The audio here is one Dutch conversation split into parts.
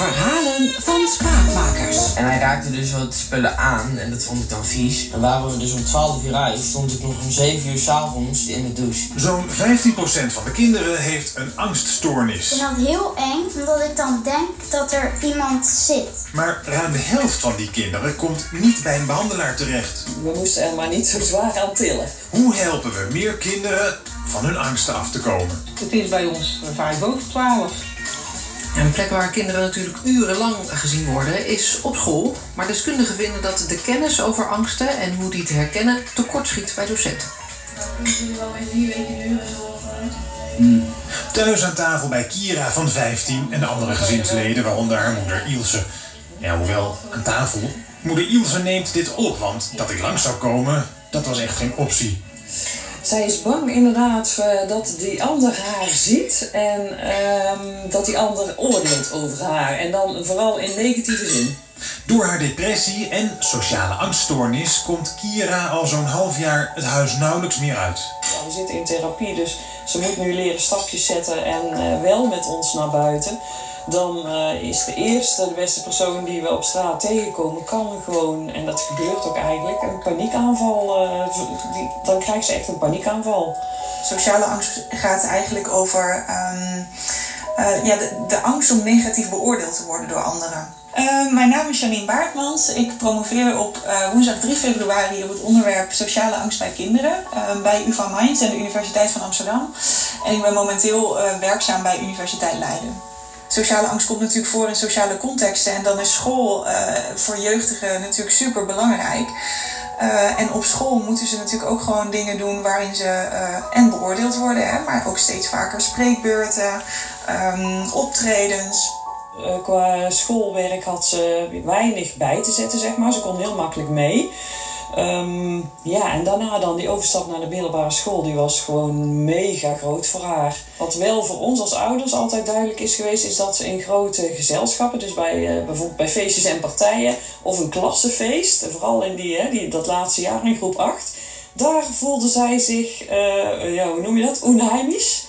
Verhalen van spraakmakers. En hij raakte dus wat spullen aan en dat vond ik dan vies. En waren we dus om 12 uur uit, stond ik nog om 7 uur s'avonds in de douche. Zo'n 15% van de kinderen heeft een angststoornis. Ik vind dat heel eng, omdat ik dan denk dat er iemand zit. Maar ruim de helft van die kinderen komt niet bij een behandelaar terecht. We moesten er maar niet zo zwaar aan tillen. Hoe helpen we meer kinderen van hun angsten af te komen? Het is bij ons vijf over twaalf. Een plek waar kinderen natuurlijk urenlang gezien worden is op school. Maar deskundigen vinden dat de kennis over angsten en hoe die te herkennen tekortschiet bij docenten. Kunnen jullie wel vier weken duren Thuis aan tafel bij Kira van 15 en de andere gezinsleden, waaronder haar moeder Ilse. Ja, hoewel aan tafel. Moeder Ilse neemt dit op, want dat ik langs zou komen, dat was echt geen optie. Zij is bang inderdaad eh, dat die ander haar ziet en ehm, dat die ander oordeelt over haar. En dan vooral in negatieve zin. Door haar depressie en sociale angststoornis komt Kira al zo'n half jaar het huis nauwelijks meer uit. We zitten in therapie, dus ze moet nu leren stapjes zetten en eh, wel met ons naar buiten. Dan eh, is de eerste, de beste persoon die we op straat tegenkomen, kan gewoon, en dat gebeurt ook eigenlijk, een paniekaanval. eh, die, dan krijgt ze echt een paniekaanval. Sociale angst gaat eigenlijk over ehm, eh, ja, de angst om negatief beoordeeld te worden door anderen. Eh, mijn naam is Janine Baartmans. Ik promoveer op eh, woensdag 3 februari op het onderwerp sociale angst bij kinderen eh, bij UvA Mainz en de Universiteit van Amsterdam. En ik ben momenteel werkzaam bij Universiteit Leiden. Sociale angst komt natuurlijk voor in sociale contexten. En dan is school voor jeugdigen natuurlijk super belangrijk. en op school moeten ze natuurlijk ook gewoon dingen doen waarin ze en beoordeeld worden, hè, maar ook steeds vaker spreekbeurten, ehm, optredens. Eh, qua schoolwerk had ze weinig bij te zetten, zeg maar. Ze kon heel makkelijk mee. Ehm, ja, en daarna dan die overstap naar de middelbare school, die was gewoon mega groot voor haar. Wat wel voor ons als ouders altijd duidelijk is geweest, is dat ze in grote gezelschappen, dus bij, eh, bijvoorbeeld bij feestjes en partijen, of een klassenfeest, en vooral in die, hè, die, dat laatste jaar in groep 8, daar voelde zij zich, eh, ja, hoe noem je dat, onheimisch.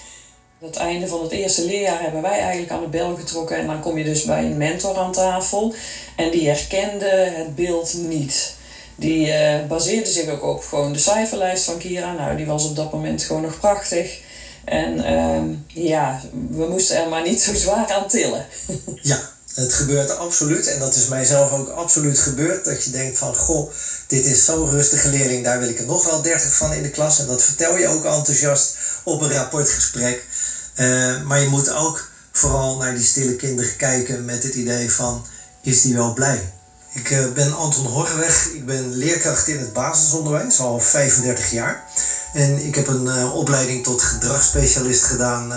Het einde van het eerste leerjaar hebben wij eigenlijk aan de bel getrokken. En dan kom je dus bij een mentor aan tafel. En die herkende het beeld niet. Die eh, baseerde zich ook op gewoon de cijferlijst van Kira. Nou, die was op dat moment gewoon nog prachtig. En ehm, ja, we moesten er maar niet zo zwaar aan tillen. Ja, het gebeurt absoluut. En dat is mijzelf ook absoluut gebeurd. Dat je denkt van, goh, dit is zo'n rustige leerling. Daar wil ik er nog wel 30 van in de klas. En dat vertel je ook enthousiast op een rapportgesprek. Eh, maar je moet ook vooral naar die stille kinderen kijken met het idee van, is die wel blij? Ik eh, ben Anton Horreweg. Ik ben leerkracht in het basisonderwijs al 35 jaar. En ik heb een eh, opleiding tot gedragsspecialist gedaan.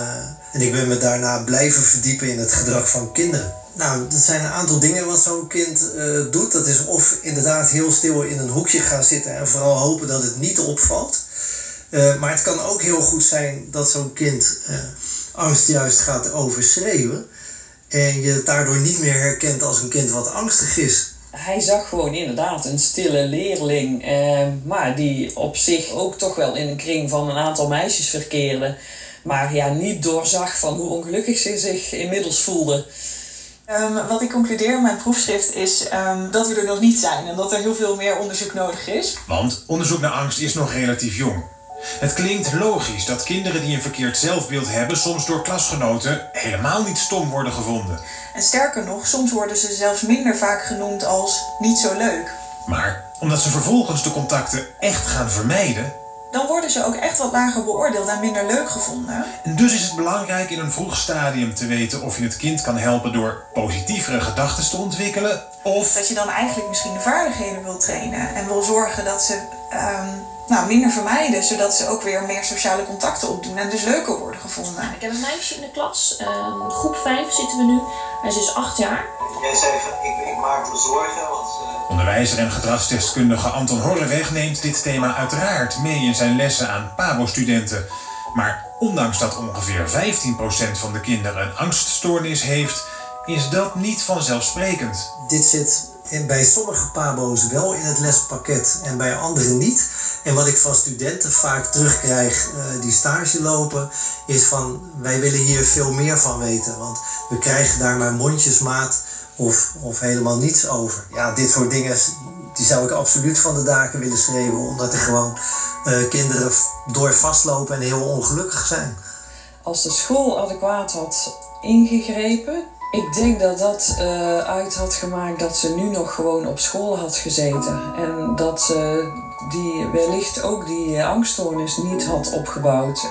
en ik ben me daarna blijven verdiepen in het gedrag van kinderen. Nou, er zijn een aantal dingen wat zo'n kind doet. Dat is of inderdaad heel stil in een hoekje gaan zitten en vooral hopen dat het niet opvalt. Eh, maar het kan ook heel goed zijn dat zo'n kind eh, angst juist gaat overschreeuwen. En je het daardoor niet meer herkent als een kind wat angstig is. Hij zag gewoon inderdaad een stille leerling, eh, maar die op zich ook toch wel in een kring van een aantal meisjes verkeerde. Maar ja, niet doorzag van hoe ongelukkig ze zich inmiddels voelde. Ehm, wat ik concludeer in mijn proefschrift is ehm, dat we er nog niet zijn en dat er heel veel meer onderzoek nodig is. Want onderzoek naar angst is nog relatief jong. Het klinkt logisch dat kinderen die een verkeerd zelfbeeld hebben soms door klasgenoten helemaal niet stom worden gevonden. En sterker nog, soms worden ze zelfs minder vaak genoemd als niet zo leuk. Maar omdat ze vervolgens de contacten echt gaan vermijden, Dan worden ze ook echt wat lager beoordeeld en minder leuk gevonden. En dus is het belangrijk in een vroeg stadium te weten of je het kind kan helpen door positievere gedachten te ontwikkelen. Of Dat je dan eigenlijk misschien de vaardigheden wil trainen en wil zorgen dat ze ehm, nou, minder vermijden, zodat ze ook weer meer sociale contacten opdoen en dus leuker worden gevonden. Ik heb een meisje in de klas, ehm, groep 5 zitten we nu. Hij is dus 8 jaar. Jij zei van, ik, ik maak me zorgen, want... onderwijzer en gedragsdeskundige Anton Horreweg neemt dit thema uiteraard mee in zijn lessen aan PABO-studenten. Maar ondanks dat ongeveer 15% van de kinderen een angststoornis heeft, is dat niet vanzelfsprekend. Dit zit in, bij sommige pabo's wel in het lespakket en bij anderen niet. En wat ik van studenten vaak terugkrijg eh, die stage lopen, is van wij willen hier veel meer van weten. Want we krijgen daar maar mondjesmaat of, of helemaal niets over. Ja, dit soort dingen die zou ik absoluut van de daken willen schreeuwen, omdat er gewoon uh, kinderen door vastlopen en heel ongelukkig zijn. Als de school adequaat had ingegrepen, ik denk dat dat uh, uit had gemaakt dat ze nu nog gewoon op school had gezeten. En dat ze die wellicht ook die angststoornis niet had opgebouwd.